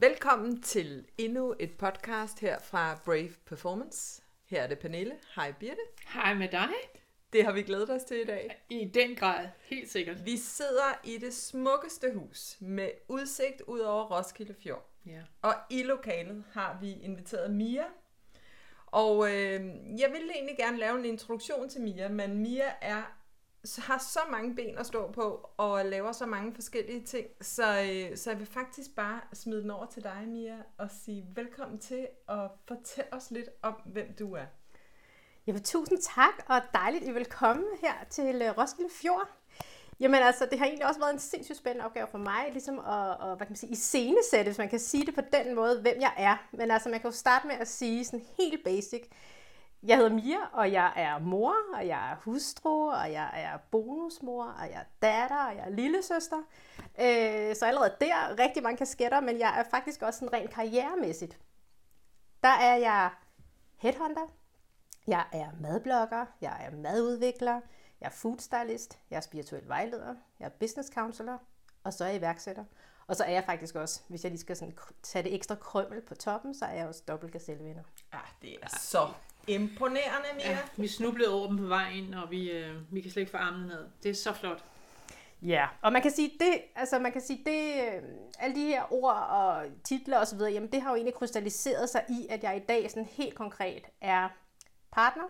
Velkommen til endnu et podcast her fra Brave Performance. Her er det Pernille. Hej Birte. Hej med dig. Det har vi glædet os til i dag. I den grad, helt sikkert. Vi sidder i det smukkeste hus med udsigt ud over Roskilde Fjord. Ja. Og i lokalet har vi inviteret Mia. Og øh, jeg vil egentlig gerne lave en introduktion til Mia, men Mia er har så mange ben at stå på og laver så mange forskellige ting, så, øh, så jeg vil faktisk bare smide den over til dig, Mia, og sige velkommen til og fortæl os lidt om, hvem du er. Jamen, tusind tak, og dejligt, at I vil komme her til øh, Roskilde Fjord. Jamen altså, det har egentlig også været en sindssygt spændende opgave for mig, ligesom at, at hvad kan man sige, iscenesætte, hvis man kan sige det på den måde, hvem jeg er. Men altså, man kan jo starte med at sige sådan helt basic, jeg hedder Mia, og jeg er mor, og jeg er hustru, og jeg er bonusmor, og jeg er datter, og jeg er lillesøster. Øh, så allerede der rigtig mange kasketter, men jeg er faktisk også sådan rent karrieremæssigt. Der er jeg headhunter, jeg er madblogger, jeg er madudvikler, jeg er foodstylist, jeg er spirituel vejleder, jeg er business counselor, og så er jeg iværksætter. Og så er jeg faktisk også, hvis jeg lige skal sådan tage det ekstra krømmel på toppen, så er jeg også dobbelt gazellevinder. Ah, det er så Imponerende, Mia. Ja, vi snublede over dem på vejen, og vi, øh, vi kan slet ikke få armene ned. Det er så flot. Ja, og man kan sige, det, altså man kan sige, det, øh, alle de her ord og titler osv., jamen det har jo egentlig krystalliseret sig i, at jeg i dag sådan helt konkret er partner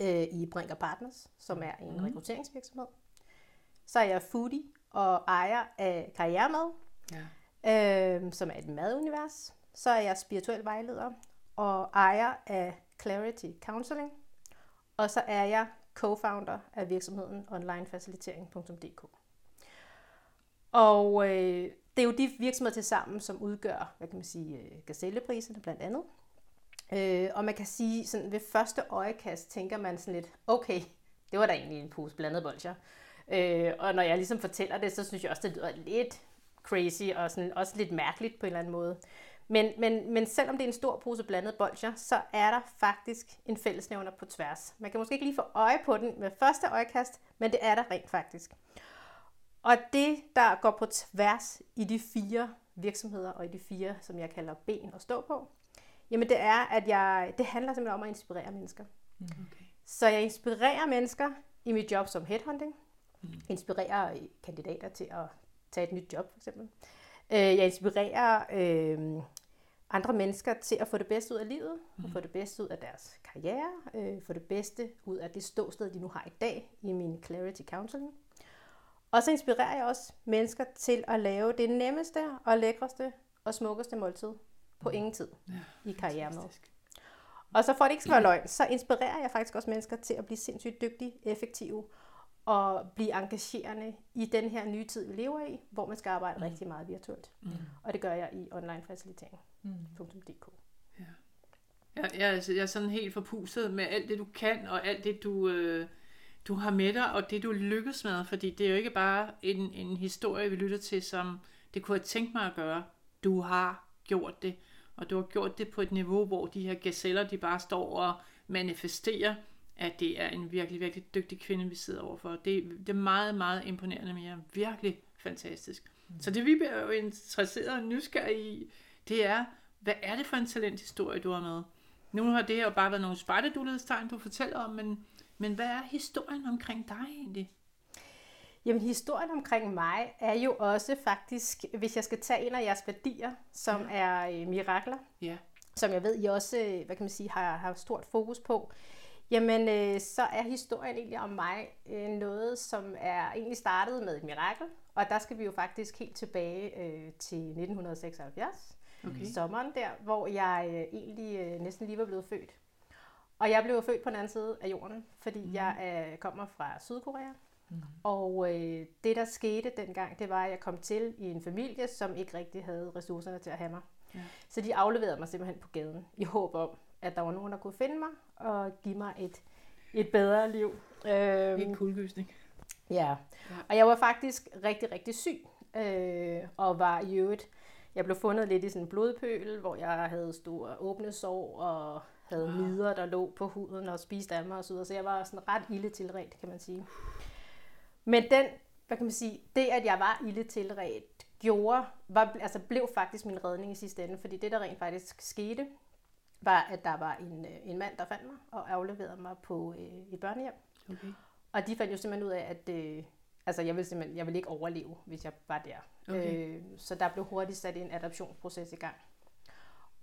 øh, i Brinker Partners, som er en mm. rekrutteringsvirksomhed. Så er jeg foodie og ejer af Karrieremad, ja. øh, som er et madunivers. Så er jeg spirituel vejleder og ejer af Clarity Counseling. Og så er jeg co-founder af virksomheden onlinefacilitering.dk. Og øh, det er jo de virksomheder til sammen, som udgør, hvad kan man sige, øh, gazellepriserne blandt andet. Øh, og man kan sige, sådan ved første øjekast tænker man sådan lidt, okay, det var da egentlig en pose blandet bolcher. Øh, og når jeg ligesom fortæller det, så synes jeg også, det lyder lidt crazy og sådan også lidt mærkeligt på en eller anden måde. Men, men, men selvom det er en stor pose blandet bolcher, så er der faktisk en fællesnævner på tværs. Man kan måske ikke lige få øje på den med første øjekast, men det er der rent faktisk. Og det, der går på tværs i de fire virksomheder og i de fire, som jeg kalder ben at stå på, jamen det er, at jeg, det handler simpelthen om at inspirere mennesker. Mm. Okay. Så jeg inspirerer mennesker i mit job som headhunting. Mm. Inspirerer kandidater til at tage et nyt job, for eksempel. Øh, jeg inspirerer øh, andre mennesker til at få det bedste ud af livet, mm. og få det bedste ud af deres karriere, øh, få det bedste ud af det ståsted, de nu har i dag i min Clarity Counseling. Og så inspirerer jeg også mennesker til at lave det nemmeste og lækreste og smukkeste måltid på mm. ingen tid ja, i karrieren. Og så for at det ikke skal være løgn, så inspirerer jeg faktisk også mennesker til at blive sindssygt dygtige, effektive og blive engagerende i den her nye tid, vi lever i, hvor man skal arbejde mm. rigtig meget virtuelt. Mm. Og det gør jeg i onlinefacilitering.dk. Mm. Ja. Jeg, jeg, jeg er sådan helt forpustet med alt det, du kan, og alt det, du, øh, du har med dig, og det, du lykkes med. Fordi det er jo ikke bare en, en historie, vi lytter til, som det kunne have tænkt mig at gøre. Du har gjort det, og du har gjort det på et niveau, hvor de her gazeller, de bare står og manifesterer at det er en virkelig, virkelig dygtig kvinde, vi sidder overfor. Det, det er meget, meget imponerende, men jeg er virkelig fantastisk. Mm. Så det vi er jo interesseret og nysgerrige i, det er, hvad er det for en talenthistorie, du har med? Nu har det jo bare været nogle spejderdulighedstegn, du fortæller om, men, men hvad er historien omkring dig egentlig? Jamen historien omkring mig er jo også faktisk, hvis jeg skal tage en af jeres værdier, som ja. er øh, mirakler, ja. som jeg ved, I også øh, hvad kan man sige, har, har stort fokus på. Jamen, øh, så er historien egentlig om mig øh, noget, som er egentlig startet med et mirakel. Og der skal vi jo faktisk helt tilbage øh, til 1976, okay. sommeren der, hvor jeg øh, egentlig øh, næsten lige var blevet født. Og jeg blev født på den anden side af jorden, fordi mm. jeg øh, kommer fra Sydkorea. Mm. Og øh, det, der skete dengang, det var, at jeg kom til i en familie, som ikke rigtig havde ressourcerne til at have mig. Ja. Så de afleverede mig simpelthen på gaden i håb om, at der var nogen, der kunne finde mig og give mig et, et bedre liv. Øhm, en kuldegysning. Ja. ja, og jeg var faktisk rigtig, rigtig syg, øh, og var i øvrigt, jeg blev fundet lidt i sådan en blodpøl, hvor jeg havde store åbne sår, og havde wow. midder, der lå på huden og spiste af mig osv., så jeg var sådan ret ille tilredt, kan man sige. Men den, hvad kan man sige, det at jeg var ille tilredt, gjorde, var, altså blev faktisk min redning i sidste ende, fordi det, der rent faktisk skete, var, at der var en, øh, en mand, der fandt mig og afleverede mig på øh, et børnehjem. Okay. Og de fandt jo simpelthen ud af, at øh, altså jeg, ville simpelthen, jeg ville ikke overleve, hvis jeg var der. Okay. Øh, så der blev hurtigt sat en adoptionsproces i gang.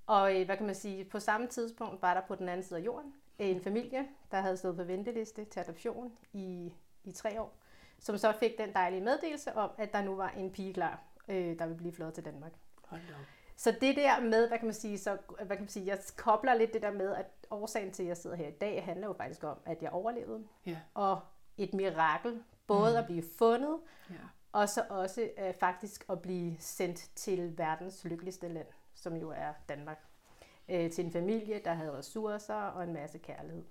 Og øh, hvad kan man sige, på samme tidspunkt var der på den anden side af jorden en familie, der havde stået på venteliste til adoption i, i tre år, som så fik den dejlige meddelelse om, at der nu var en pige klar, øh, der ville blive flået til Danmark. Hold da op. Så det der med, hvad kan man sige, så, hvad kan man sige, jeg kobler lidt det der med, at årsagen til, at jeg sidder her i dag, handler jo faktisk om, at jeg overlevede. Ja. Og et mirakel, både mm. at blive fundet, Ja. og så også øh, faktisk at blive sendt til verdens lykkeligste land, som jo er Danmark. Øh, til en familie, der havde ressourcer og en masse kærlighed.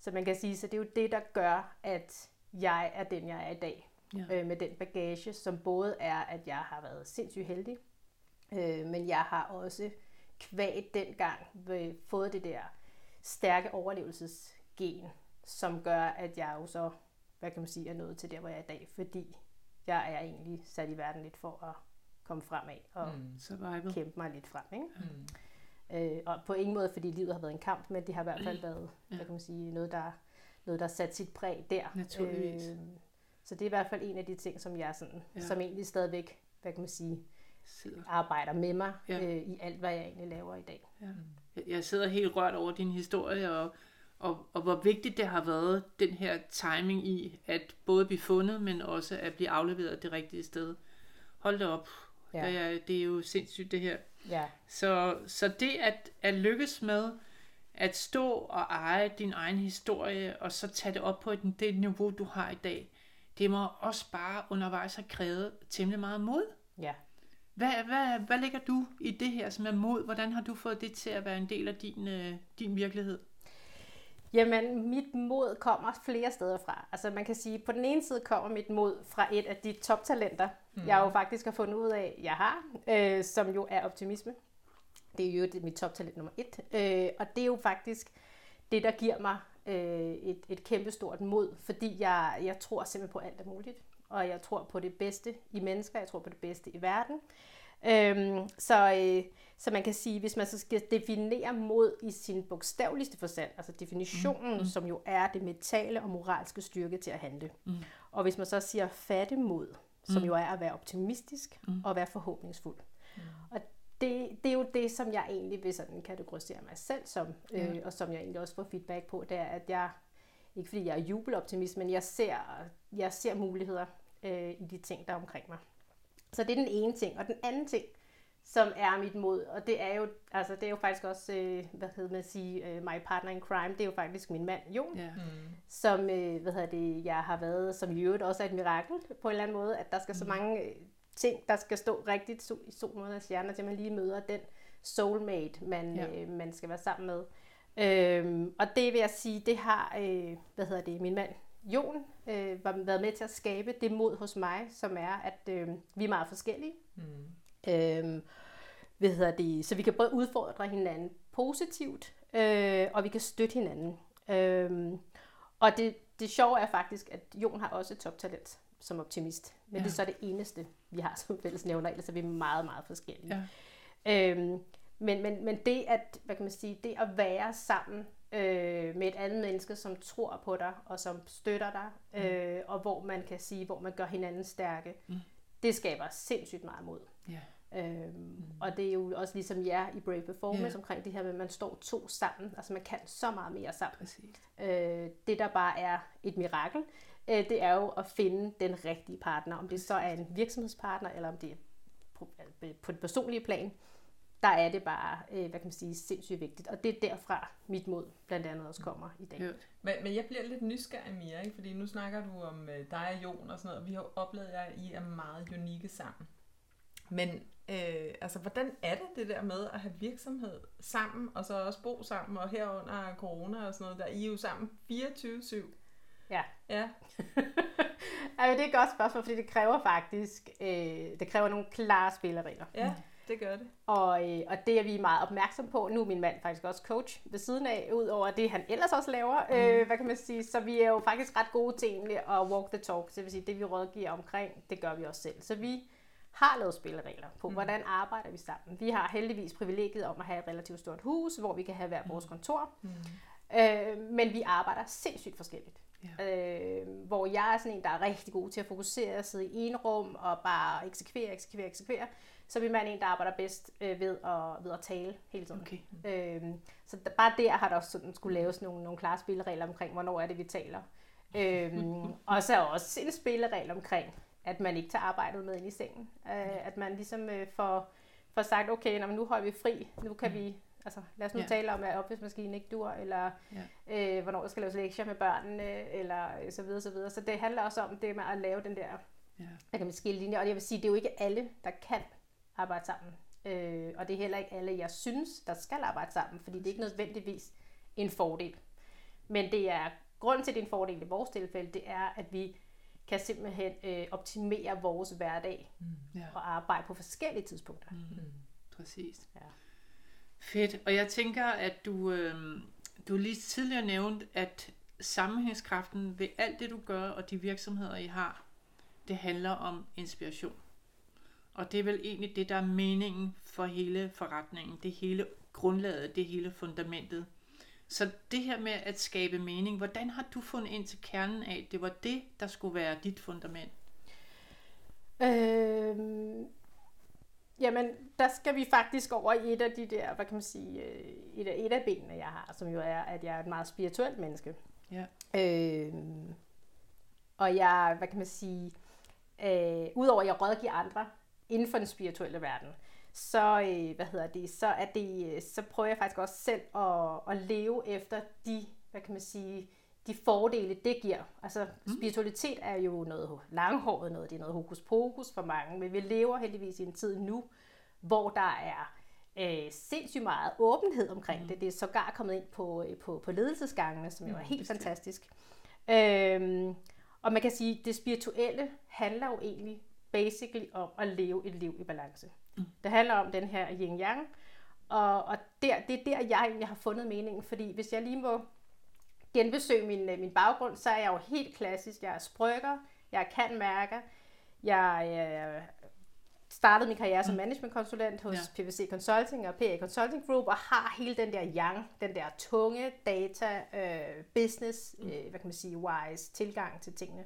Så man kan sige, så det er jo det, der gør, at jeg er den, jeg er i dag. Ja. Øh, med den bagage, som både er, at jeg har været sindssygt heldig, øh, men jeg har også kvæg dengang øh, fået det der stærke overlevelsesgen, som gør, at jeg jo så, hvad kan man sige, er nået til der, hvor jeg er i dag, fordi jeg er egentlig sat i verden lidt for at komme fremad og mm. Survival. kæmpe mig lidt frem. Ikke? Mm. Øh, og på ingen måde, fordi livet har været en kamp, men det har i hvert fald været, Ja. hvad kan man sige, noget, der, noget, der har sat sit præg der. Naturligvis. Øh, så det er i hvert fald en af de ting, som jeg sådan, Ja. som egentlig stadigvæk, hvad kan man sige, Sidder. arbejder med mig Ja. øh, i alt, hvad jeg egentlig laver i dag. Ja. Jeg- Jeg sidder helt rørt over din historie, og, og, og hvor vigtigt det har været, den her timing i, at både blive fundet, men også at blive afleveret det rigtige sted. Hold da op. Ja. Ja. Det, er, det er jo sindssygt det her. Ja, Så, så det at, at lykkes med at stå og eje din egen historie, og så tage det op på et, det niveau, du har i dag, det må også bare undervejs have krævet temmelig meget mod. ja. Hvad, hvad, hvad lægger du i det her som er mod? Hvordan har du fået det til at være en del af din, øh, din virkelighed? Jamen, mit mod kommer flere steder fra. Altså man kan sige, på den ene side kommer mit mod fra et af de toptalenter, mm. jeg jo faktisk har fundet ud af, jeg har, øh, som jo er optimisme. Det er jo det, mit toptalent nummer et. Øh, og det er jo faktisk det, der giver mig øh, et, et kæmpestort mod, fordi jeg, jeg tror simpelthen på alt er muligt. Og jeg tror på det bedste i mennesker, jeg tror på det bedste i verden. Øhm, så, øh, så man kan sige, hvis man så skal definere mod i sin bogstaveligste forstand, altså definitionen, mm. som jo er det mentale og moralske styrke til at handle. Mm. Og hvis man så siger fatte mod, som mm. jo er at være optimistisk mm. og være forhåbningsfuld. Mm. Og det, det er jo det, som jeg egentlig vil sådan kategorisere mig selv som, øh, og som jeg egentlig også får feedback på, det er, at jeg, ikke fordi jeg er jubeloptimist, men jeg ser, jeg ser muligheder øh, i de ting, der er omkring mig. Så det er den ene ting. Og den anden ting, som er mit mod, og det er jo, altså det er jo faktisk også, øh, hvad hedder man at sige, øh, my partner in crime, det er jo faktisk min mand, Jon, Ja. som, øh, hvad hedder det, jeg har været, som i øvrigt også er et mirakel på en eller anden måde, at der skal så mange øh, ting, der skal stå rigtigt so- i solmåneders stjerner, til man lige møder den soulmate, man, ja. øh, man skal være sammen med. Øhm, og det vil jeg sige, det har, øh, hvad hedder det, min mand Jon øh, var været med til at skabe det mod hos mig, som er, at øh, vi er meget forskellige. Mm. Øhm, hvad hedder det, så vi kan både udfordre hinanden positivt, øh, og vi kan støtte hinanden. Øhm, og det, det sjove er faktisk, at Jon har også et toptalent som optimist. Men ja. det er så det eneste, vi har som fællesnævner, ellers er vi meget, meget forskellige. Ja. Øhm, men, men, men det at, hvad kan man sige, det at være sammen øh, med et andet menneske, som tror på dig, og som støtter dig, øh, og hvor man kan sige, hvor man gør hinanden stærke, mm. det skaber sindssygt meget mod. Ja. Øhm, mm. Og det er jo også ligesom jer i Brave Performance Ja. omkring det her med, at man står to sammen. Altså man kan så meget mere sammen. Præcis. Øh, det der bare er et mirakel, øh, det er jo at finde den rigtige partner. Om det så er en virksomhedspartner, eller om det er på, øh, på det personlige plan. Der er det bare, øh, hvad kan man sige, sindssygt vigtigt. Og det er derfra mit mod blandt andet også kommer i dag. Hørt. Men, men jeg bliver lidt nysgerrig, Mia, ikke? fordi nu snakker du om øh, dig og Jon og sådan noget, og vi har oplevet, at I er meget unikke sammen. Men øh, altså, hvordan er det det der med at have virksomhed sammen, og så også bo sammen, og herunder corona og sådan noget, der I er jo sammen 24-7. Ja. Ja, Altså, det er et godt spørgsmål, fordi det kræver faktisk, øh, det kræver nogle klare spilleregler. ja det gør det. Og, øh, og det er vi meget opmærksom på. Nu er min mand faktisk også coach ved siden af, ud over det, han ellers også laver. Mm. Øh, hvad kan man sige? Så vi er jo faktisk ret gode til egentlig at walk the talk. Så det vil sige, det vi rådgiver omkring, det gør vi også selv. Så vi har lavet spilleregler på, mm. hvordan arbejder vi sammen. Vi har heldigvis privilegiet om at have et relativt stort hus, hvor vi kan have hver vores kontor. Mm. Øh, men vi arbejder sindssygt forskelligt. Ja. Øh, hvor jeg er sådan en, der er rigtig god til at fokusere, sidde i en rum og bare eksekvere, eksekvere, eksekvere. Så min mand er en, der arbejder bedst øh, ved, at, ved at tale hele tiden. Okay. Øh, så der, bare der har der også sådan, skulle laves nogle, nogle klare spilleregler omkring, hvornår er det, vi taler. Øh, og så er også en spilleregel omkring, at man ikke tager arbejdet med ind i sengen. Øh, at man ligesom øh, får, får sagt, okay, når nu holder vi fri, nu kan mm. vi Altså, lad os nu ja. tale om, at opvaskemaskinen ikke dur, eller ja. øh, hvornår der skal laves lektier med børnene, eller så videre, så videre. Så det handler også om det med at lave den der, ja. jeg kan skille linjer. Og jeg vil sige, det er jo ikke alle, der kan arbejde sammen. Øh, og det er heller ikke alle, jeg synes, der skal arbejde sammen, fordi det er ikke nødvendigvis en fordel. Men det er, grund til, at det er en fordel i vores tilfælde, det er, at vi kan simpelthen øh, optimere vores hverdag mm. ja. og arbejde på forskellige tidspunkter. Mm. Præcis. Ja. Fedt. Og jeg tænker, at du, øh, du lige tidligere nævnte, at sammenhængskraften ved alt det, du gør, og de virksomheder, I har, det handler om inspiration. Og det er vel egentlig det, der er meningen for hele forretningen. Det hele grundlaget, det hele fundamentet. Så det her med at skabe mening, hvordan har du fundet ind til kernen af, at det var det, der skulle være dit fundament? Øh, Jamen, der skal vi faktisk over i et af de der, hvad kan man sige, øh, et af, et af benene, jeg har, som jo er, at jeg er et meget spirituelt menneske. Ja. Øh, og jeg, hvad kan man sige, øh, udover at jeg rådgiver andre inden for den spirituelle verden, så, øh, hvad hedder det, så, er det, så prøver jeg faktisk også selv at, at leve efter de, hvad kan man sige, de fordele, det giver. Altså, mm. spiritualitet er jo noget langhåret noget, det er noget hokus pokus for mange, men vi lever heldigvis i en tid nu, hvor der er øh, sindssygt meget åbenhed omkring mm. det. Det er sågar kommet ind på, øh, på, på ledelsesgangene, som jo er mm, helt fantastisk. Øhm, og man kan sige, at det spirituelle handler jo egentlig basically om at leve et liv i balance. Mm. Det handler om den her yin-yang, og, og der, det er der, jeg egentlig har fundet meningen, fordi hvis jeg lige må genbesøge min, øh, min baggrund, så er jeg jo helt klassisk. Jeg er sprøkker, jeg kan mærker, jeg øh, startede min karriere som mm. managementkonsulent hos ja. PVC Consulting og PA Consulting Group, og har hele den der yang, den der tunge data, øh, business, mm. øh, hvad kan man sige, wise tilgang til tingene.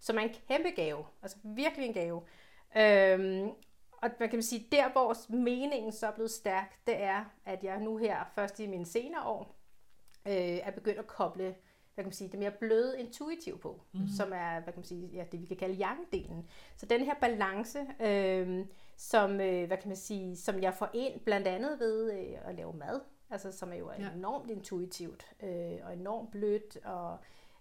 Som er en kæmpe gave, altså virkelig en gave. Øhm, og man kan sige, der hvor meningen så er blevet stærk, det er, at jeg nu her, først i mine senere år, øh, er begyndt at koble hvad kan man sige, det mere bløde intuitiv på, mm. som er hvad kan man sige, ja, det vi kan kalde yang-delen. Så den her balance, øh, som, øh, hvad kan man sige, som jeg får ind blandt andet ved øh, at lave mad, altså som er jo ja. enormt intuitivt øh, og enormt blødt, og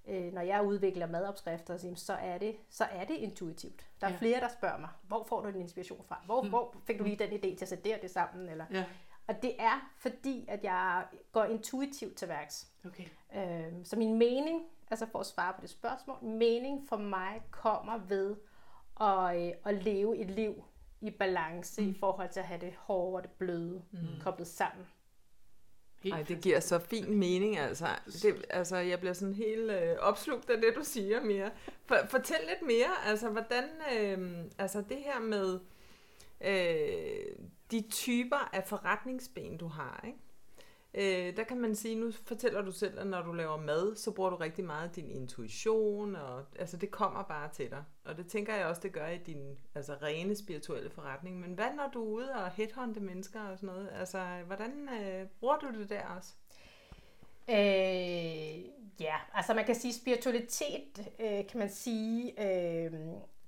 øh, når jeg udvikler madopskrifter, så er det, så er det intuitivt. Der er ja. flere, der spørger mig, hvor får du din inspiration fra? Hvor, mm. hvor fik du lige den idé til at sætte det og det sammen? Eller, ja. Og det er fordi, at jeg går intuitivt til værks. Okay. Øhm, så min mening, altså for at svare på det spørgsmål, mening for mig kommer ved at, øh, at leve et liv i balance mm. i forhold til at have det hårde og det bløde mm. koblet sammen. Ej, det giver så fin mening, altså. Det, altså, jeg bliver sådan helt øh, opslugt af det, du siger, Mia. For, fortæl lidt mere, altså, hvordan, øh, altså det her med, øh, de typer af forretningsben, du har, ikke? Øh, der kan man sige, nu fortæller du selv, at når du laver mad, så bruger du rigtig meget din intuition, og altså det kommer bare til dig. Og det tænker jeg også, det gør i din altså, rene spirituelle forretning. Men hvad når du er ude og headhunte mennesker og sådan noget? Altså, hvordan øh, bruger du det der også? Øh, ja, altså man kan sige spiritualitet, øh, kan man sige, øh,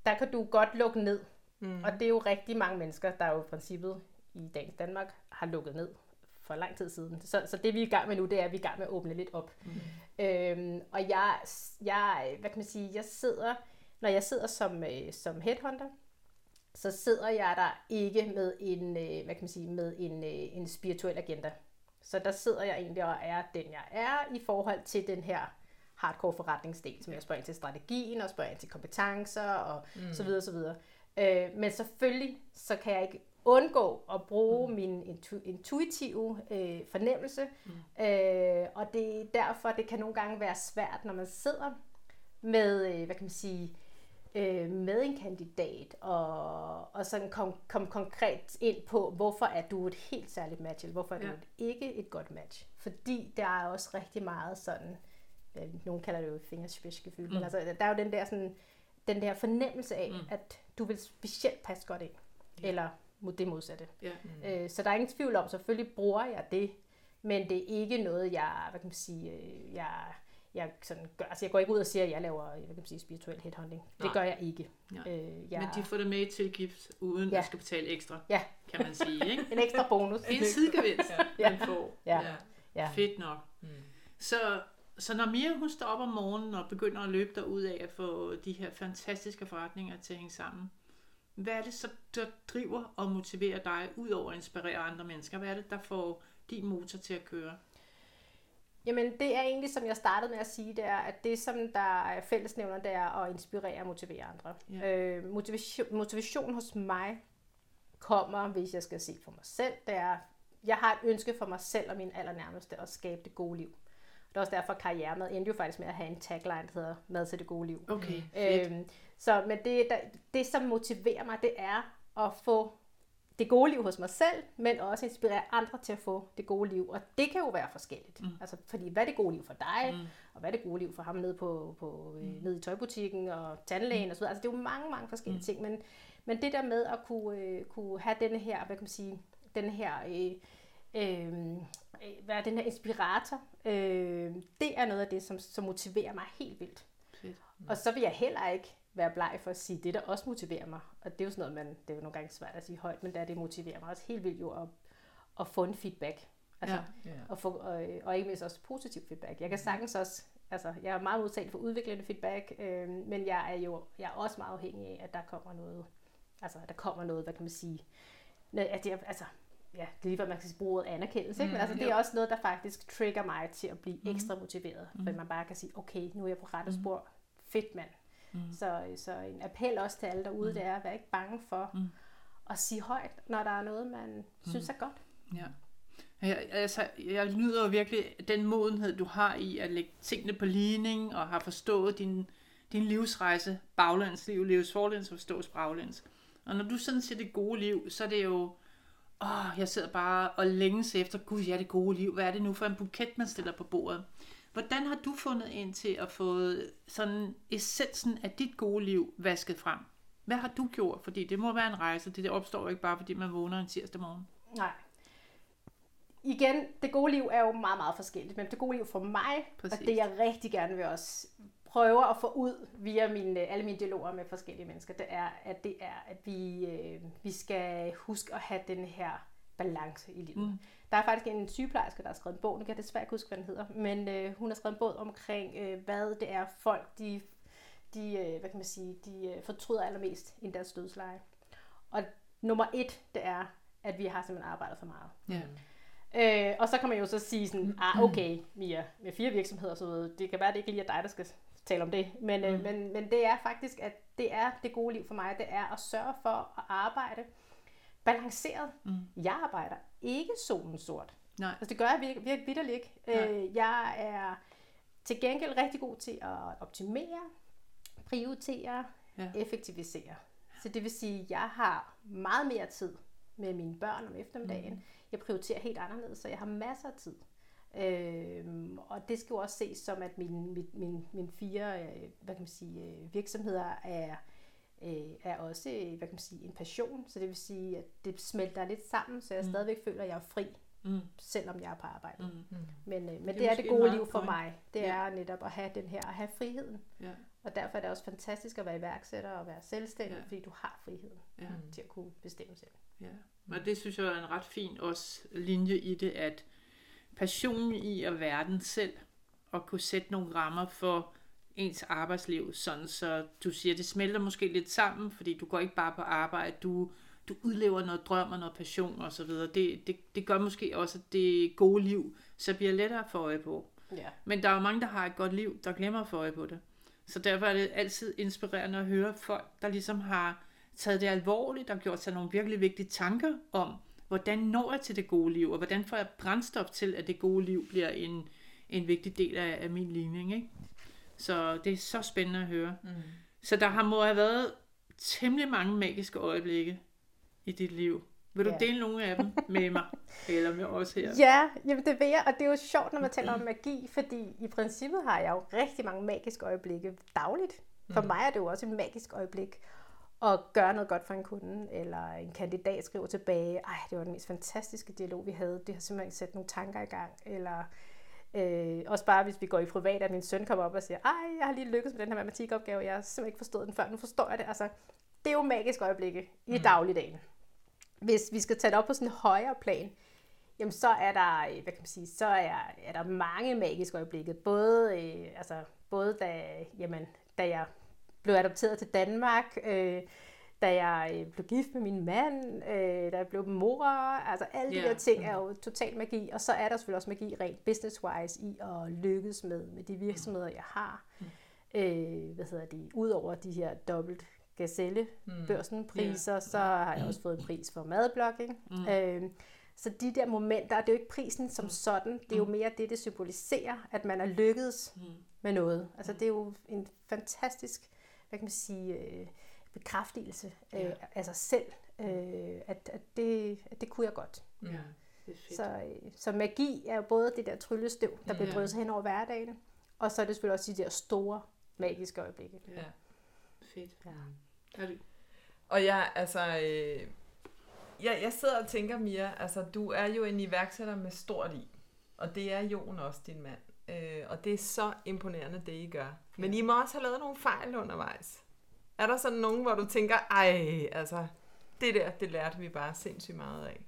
der kan du godt lukke ned Mm. Og det er jo rigtig mange mennesker, der jo i princippet i dagens Danmark har lukket ned for lang tid siden. Så, så det vi er i gang med nu, det er, at vi er i gang med at åbne lidt op. Mm. Øhm, og jeg, jeg, hvad kan man sige, jeg sidder, når jeg sidder som, øh, som headhunter, så sidder jeg der ikke med en, øh, hvad kan man sige, med en, øh, en spirituel agenda. Så der sidder jeg egentlig og er den, jeg er i forhold til den her hardcore forretningsdel, som jeg spørger ind til strategien og spørger ind til kompetencer og mm. så videre, så videre. Øh, men selvfølgelig, så kan jeg ikke undgå at bruge mm. min intu- intuitive øh, fornemmelse. Mm. Øh, og det er derfor, det kan nogle gange være svært, når man sidder med, øh, hvad kan man sige, øh, med en kandidat, og, og sådan kom, kom konkret ind på, hvorfor er du et helt særligt match, eller hvorfor er du Ja. et, ikke et godt match. Fordi der er også rigtig meget sådan, øh, nogen kalder det jo fingerspidsgefühl, mm. men altså, der er jo den der, sådan, den der fornemmelse af, mm. at du vil specielt passe godt ind, ja. eller mod det modsatte. Ja. Øh, så der er ingen tvivl om, selvfølgelig bruger jeg det, men det er ikke noget, jeg, hvad kan man sige, øh, jeg, jeg sådan gør. Altså jeg går ikke ud og siger, at jeg laver, hvad kan man sige, spirituel headhunting. Det Nej. gør jeg ikke. Nej. Øh, jeg, Men de får det med i tilgift, uden Ja. at skal betale ekstra, Ja. kan man sige. Ikke? en ekstra bonus. En sidegevinst, Ja. man får. Ja, ja. Fedt nok. Så, så når Mia hun står op om morgenen og begynder at løbe derud af at få de her fantastiske forretninger til at hænge sammen, hvad er det så, der driver og motiverer dig, ud over at inspirere andre mennesker? Hvad er det, der får din motor til at køre? Jamen det er egentlig, som jeg startede med at sige, det er, at det som der er fællesnævner, det er at inspirere og motivere andre. Ja. Øh, motivation, motivation hos mig kommer, hvis jeg skal se for mig selv, det er, jeg har et ønske for mig selv og min allernærmeste at skabe det gode liv. Det er også derfor, at karrieremad endte jo faktisk med at have en tagline, der hedder Mad til det gode liv. Okay, fedt. Øhm, så men det, der, det, som motiverer mig, det er at få det gode liv hos mig selv, men også inspirere andre til at få det gode liv. Og det kan jo være forskelligt. Mm. Altså, fordi hvad er det gode liv for dig, mm. og hvad er det gode liv for ham nede, på, på, øh, nede i tøjbutikken og tandlægen mm. osv. Altså, det er jo mange, mange forskellige mm. ting. Men, men det der med at kunne, øh, kunne have denne her, hvad kan man sige, den her... Øh, øh, er den her inspirator, øh, det er noget af det, som, som motiverer mig helt vildt. Fedt. Og så vil jeg heller ikke være bleg for at sige det, der også motiverer mig. Og det er jo sådan noget, man, det er jo nogle gange svært at sige højt, men der det motiverer mig også helt vildt jo at, at få en feedback. Altså, Ja. Ja. og, få, og, og ikke mindst også positiv feedback. Jeg kan sagtens også, altså jeg er meget modtaget for udviklende feedback, øh, men jeg er jo jeg er også meget afhængig af, at der kommer noget, altså der kommer noget, hvad kan man sige, at det, er- altså, ja, det er lige før man skal bruge ordet anerkendelse, ikke? men altså det er også noget, der faktisk trigger mig til at blive ekstra motiveret, mm. fordi man bare kan sige, okay, nu er jeg på rette spor, fedt mand. Mm. Så, så en appel også til alle derude, mm. det er at være ikke bange for mm. at sige højt, når der er noget, man mm. synes er godt. Ja. Jeg, altså, jeg nyder jo virkelig den modenhed, du har i at lægge tingene på ligning, og har forstået din, din livsrejse, baglandsliv, leves forlæns og forstås baglæns. Og når du sådan siger det gode liv, så er det jo, åh, jeg sidder bare og længes efter, gud, ja, det gode liv, hvad er det nu for en buket, man stiller på bordet? Hvordan har du fundet ind til at få sådan essensen af dit gode liv vasket frem? Hvad har du gjort? Fordi det må være en rejse, det, det opstår jo ikke bare, fordi man vågner en tirsdag morgen. Nej. Igen, det gode liv er jo meget, meget forskelligt, men det gode liv for mig, Præcis. og det jeg rigtig gerne vil også prøve at få ud via mine, alle mine dialoger med forskellige mennesker, det er, at det er, at vi, øh, vi skal huske at have den her balance i livet. Mm. Der er faktisk en sygeplejerske, der har skrevet en bog, nu kan jeg desværre ikke huske, hvad den hedder, men øh, hun har skrevet en bog omkring, øh, hvad det er folk, de, de, øh, hvad kan man sige, de øh, fortryder allermest i deres dødsleje. Og nummer et, det er, at vi har simpelthen arbejdet for meget. Ja. Øh, og så kan man jo så sige sådan, ah okay, Mia, med fire virksomheder og så videre, det kan være, det ikke lige er dig, der skal tale om det, men, øh, men, men det er faktisk, at det er det gode liv for mig, det er at sørge for at arbejde balanceret. Mm. Jeg arbejder ikke solen sort. Nej. Altså det gør jeg virkelig, virkelig vidderligt ikke. Øh, jeg er til gengæld rigtig god til at optimere, prioritere, ja. effektivisere. Så det vil sige, at jeg har meget mere tid med mine børn om eftermiddagen. Mm. Jeg prioriterer helt anderledes, så jeg har masser af tid. Øhm, og det skal jo også ses som, at mine, mine, mine, mine fire øh, hvad kan man sige, øh, virksomheder er, øh, er også øh, hvad kan man sige, en passion. Så det vil sige, at det smelter lidt sammen, så jeg mm. stadigvæk føler, at jeg er fri, Mm. selvom jeg er på arbejde. Mm. Men, øh, men det, det er det gode liv for point. mig. Det Ja. er netop at have den her, at have friheden. Ja. Og derfor er det også fantastisk at være iværksætter og være selvstændig, Ja. fordi du har friheden Ja. til at kunne bestemme selv. Ja, og det synes jeg er en ret fin også linje i det, at passionen i at være den selv, og kunne sætte nogle rammer for ens arbejdsliv, sådan så du siger, det smelter måske lidt sammen, fordi du går ikke bare på arbejde, du, du udlever noget drøm og noget passion og så videre. Det, det, det gør måske også, at det gode liv så bliver lettere at få øje på. Ja. Men der er jo mange, der har et godt liv, der glemmer at få øje på det. Så derfor er det altid inspirerende at høre folk, der ligesom har taget det alvorligt og gjort sig nogle virkelig vigtige tanker om, hvordan når jeg til det gode liv, og hvordan får jeg brændstof til, at det gode liv bliver en, en vigtig del af, af min ligning. Ikke? Så det er så spændende at høre. Mm. Så der har må have været temmelig mange magiske øjeblikke i dit liv. Vil du Ja. dele nogle af dem med mig? Eller med os her? Ja, jamen det vil jeg, og det er jo sjovt, når man taler om magi, fordi i princippet har jeg jo rigtig mange magiske øjeblikke dagligt. For mig er det jo også et magisk øjeblik at gøre noget godt for en kunde, eller en kandidat skriver tilbage, ej, det var den mest fantastiske dialog, vi havde, det har simpelthen sat nogle tanker i gang, eller øh, også bare, hvis vi går i privat, at min søn kommer op og siger, ej, jeg har lige lykkes med den her matematikopgave, jeg har simpelthen ikke forstået den før, nu forstår jeg det. Altså, det er jo magiske øjeblikke i dagligdagen. Hvis vi skal tage det op på sådan en højere plan, jamen så er der, øh, hvad kan man sige, så er, er der mange magiske øjeblikke. Både, øh, altså, både da, jamen, da jeg blev adopteret til Danmark, øh, da jeg øh, blev gift med min mand, øh, da jeg blev mor, altså alle de Ja. der ting er jo total magi, og så er der selvfølgelig også magi rent business-wise i at lykkes med, med de virksomheder, jeg har. Øh, hvad hedder det, udover de her dobbelt gazelle børsen priser, så har jeg også fået en pris for madblogging. Mm. Øh, så de der momenter, det er jo ikke prisen som sådan, det er jo mere det, det symboliserer, at man er lykkedes mm. med noget. Altså det er jo en fantastisk, hvad kan man sige, øh, bekræftelse øh, Ja. af sig selv, øh, at, at, det, at det kunne jeg godt. Ja, det er fedt. Så, øh, så magi er jo både det der tryllestøv, der bliver Ja. sig hen over hverdagen, og så er det selvfølgelig også de der store magiske øjeblikke. Ja. Fedt. Ja. Er det, Og jeg, altså, øh, jeg, jeg sidder og tænker, Mia, altså, du er jo en iværksætter med stort i. Og det er Jon også, din mand. Øh, og det er så imponerende, det I gør. Men I må også have lavet nogle fejl undervejs. Er der sådan nogen, hvor du tænker, ej, altså, det der, det lærte vi bare sindssygt meget af.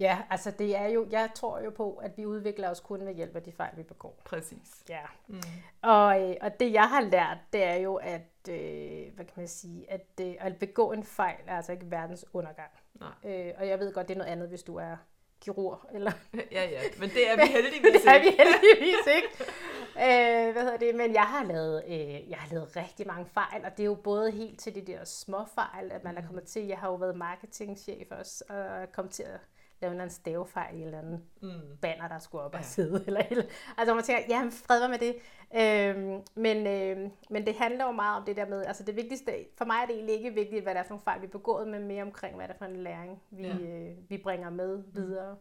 Ja, altså det er jo, jeg tror jo på, at vi udvikler os kun ved hjælp af de fejl, vi begår. Præcis. Ja. Mm. Og, øh, og det jeg har lært, det er jo, at, øh, hvad kan man sige, at, øh, at begå en fejl er altså ikke verdens undergang. Nej. Øh, og jeg ved godt, det er noget andet, hvis du er kirurg, eller Ja, ja, men det er vi heldigvis det er vi ikke. heldigvis ikke. Øh, hvad hedder det? Men jeg har, lavet, øh, jeg har lavet rigtig mange fejl, og det er jo både helt til de der små fejl, at man er kommet til. Jeg har jo været marketingchef også, og kommet til at lave en stavefejl i en eller anden Mm. banner, der skulle op og Ja. sidde. Eller, eller. Altså man tænker, ja, fred være med det. Øhm, men, øhm, men det handler jo meget om det der med, altså det vigtigste, for mig er det egentlig ikke vigtigt, hvad det er for nogle fejl, vi er begået, men mere omkring, hvad det er for en læring, vi, Ja. øh, vi bringer med videre.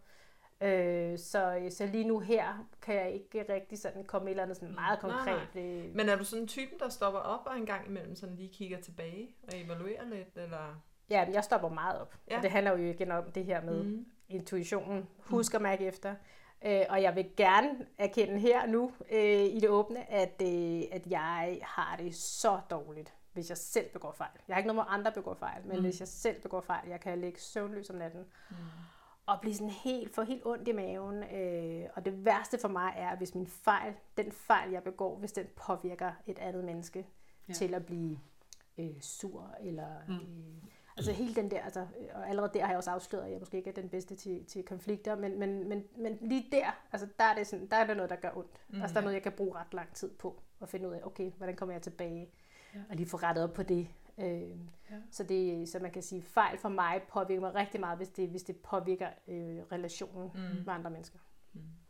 Øh, så, så lige nu her kan jeg ikke rigtig sådan komme et eller andet sådan meget Nej, konkret. øh, Men er du sådan en typen, der stopper op og en gang imellem sådan lige kigger tilbage og evaluerer lidt? Eller? Ja, men jeg stopper meget op. Ja. Og det handler jo igen om det her med Mm. Mm. intuitionen. Husk at mærke efter. Øh, og jeg vil gerne erkende her nu øh, i det åbne, at, øh, at jeg har det så dårligt, hvis jeg selv begår fejl. Jeg har ikke noget med andre begår fejl, men mm. hvis jeg selv begår fejl, jeg kan ligge søvnløs om natten. Mm. Og blive sådan helt, få helt ondt i maven. Øh, og det værste for mig er, hvis min fejl, den fejl jeg begår, hvis den påvirker et andet menneske ja. til at blive øh, sur, eller mm. øh, Altså hele den der, altså, og allerede der har jeg også afsløret, at jeg måske ikke er den bedste til, til konflikter, men, men, men, men lige der, altså der er, det sådan, der er det noget, der gør ondt. Mm. Altså der er noget, jeg kan bruge ret lang tid på, at finde ud af, okay, hvordan kommer jeg tilbage, Ja. og lige få rettet op på det. Øh, Ja. så, det så man kan sige, fejl for mig påvirker mig rigtig meget, hvis det, hvis det påvirker øh, relationen mm. med andre mennesker.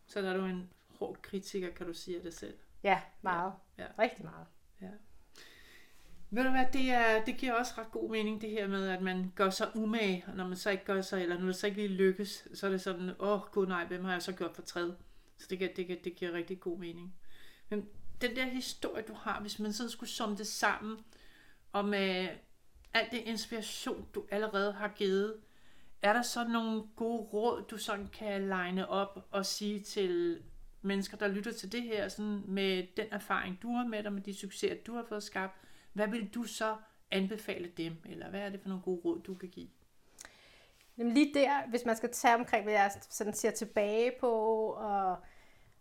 så er du en hård kritiker, kan du sige af det selv. Ja, meget. Ja. Ja. Rigtig meget. Ja. Ved du hvad, det, er, det giver også ret god mening, det her med, at man gør sig umage, og når man så ikke gør sig, eller når det så ikke lige lykkes, så er det sådan, åh oh, gud nej, hvem har jeg så gjort for træd? Så det, giver- det, giver- det giver rigtig god mening. Men den der historie, du har, hvis man sådan skulle summe det sammen, og med alt det inspiration, du allerede har givet, er der så nogle gode råd, du sådan kan line op og sige til mennesker, der lytter til det her, sådan med den erfaring, du har med dig, med de succeser, du har fået skabt, hvad vil du så anbefale dem, eller hvad er det for nogle gode råd, du kan give? Jamen lige der, hvis man skal tage omkring, hvad jeg sådan ser tilbage på, og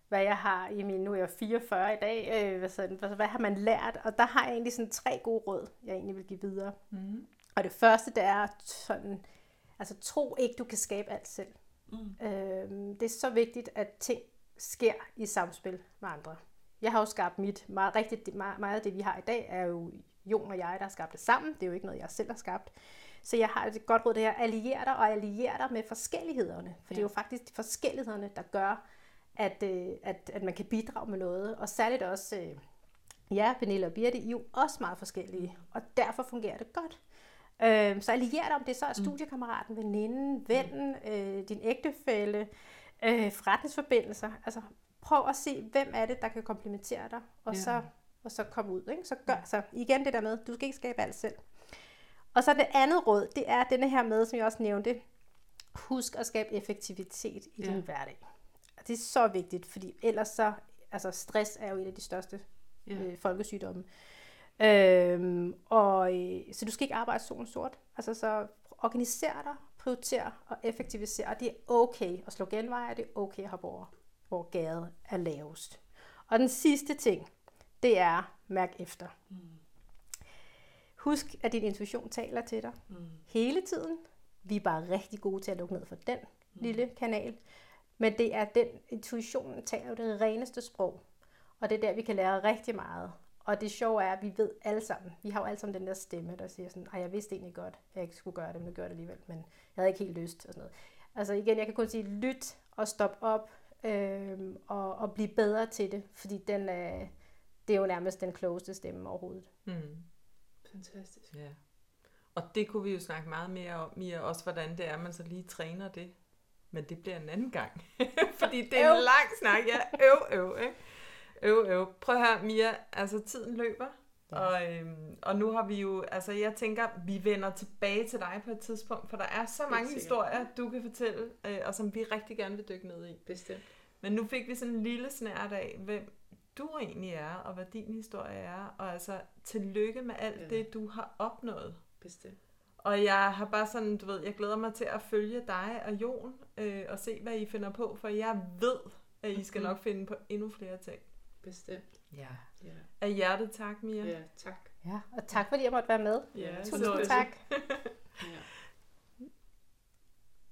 hvad jeg har i min, nu er jeg 44 i dag, øh, hvad, sådan, hvad, hvad har man lært? Og der har jeg egentlig sådan tre gode råd, jeg egentlig vil give videre. Mm. Og det første, det er sådan, altså tro ikke, du kan skabe alt selv. Mm. Øhm, det er så vigtigt, at ting sker i samspil med andre. Jeg har jo skabt mit, meget, rigtig, meget, meget af det, vi har i dag, er jo Jon og jeg, der har skabt det sammen. Det er jo ikke noget, jeg selv har skabt. Så jeg har et godt råd, det her, allier dig og allier dig med forskellighederne. For ja. det er jo faktisk de forskellighederne, der gør, at, øh, at, at man kan bidrage med noget. Og særligt også, øh, Ja, Pernille og Birte, I er jo også meget forskellige, og derfor fungerer det godt. Øh, så allier dig om det så er studiekammeraten, veninden, vennen, øh, din ægtefælle, øh, forretningsforbindelser. Altså prøv at se, hvem er det, der kan komplementere dig, og, Ja. så, og så komme ud. Ikke? Så gør så igen det der med, du skal ikke skabe alt selv. Og så det andet råd, det er denne her med, som jeg også nævnte, husk at skabe effektivitet i Ja. din hverdag. Og det er så vigtigt, fordi ellers så, altså stress er jo en af de største Ja. øh, folkesygdomme. Øhm, og, øh, så du skal ikke arbejde solen sort. Altså så organiser dig, prioriter og effektiviser. Og det er okay at slå genveje, det er okay at hoppe over, hvor gaden er lavest. Og den sidste ting, det er mærk efter. Mm. Husk, at din intuition taler til dig Mm. hele tiden. Vi er bare rigtig gode til at lukke ned for den Mm. lille kanal. Men det er den, intuitionen taler jo det reneste sprog. Og det er der, vi kan lære rigtig meget. Og det sjove er, at vi ved alle sammen, vi har jo alle sammen den der stemme, der siger sådan, ej, jeg vidste egentlig godt, at jeg ikke skulle gøre det, men jeg gjorde det alligevel, men jeg havde ikke helt lyst og sådan noget. Altså igen, jeg kan kun sige, lyt og stop op øhm, og, og blive bedre til det, fordi den, øh, det er jo nærmest den klogeste stemme overhovedet. Mm. Fantastisk. Ja. Og det kunne vi jo snakke meget mere om, Mia, også hvordan det er, man så lige træner det. Men det bliver en anden gang. Fordi det er en lang snak. Ja, øv, øv, ikke? Øv, øv. Prøv at høre, Mia, altså tiden løber. Ja. Og, øhm, og nu har vi jo, altså jeg tænker, vi vender tilbage til dig på et tidspunkt, for der er så mange historier, du kan fortælle, øh, og som vi rigtig gerne vil dykke ned i. Bestemt. Men nu fik vi sådan en lille snært af, hvem du egentlig er, og hvad din historie er. Og altså, tillykke med alt Ja. ja. det, du har opnået. Bestemt. Og jeg har bare sådan, du ved, jeg glæder mig til at følge dig og Jon, øh, og se, hvad I finder på, for jeg ved, at I skal Mhm. nok finde på endnu flere ting. Bestemt. Ja. Ja. Af hjertet tak, Mia. Ja, tak. Ja, og tak fordi jeg måtte være med. Ja, Tusind tak.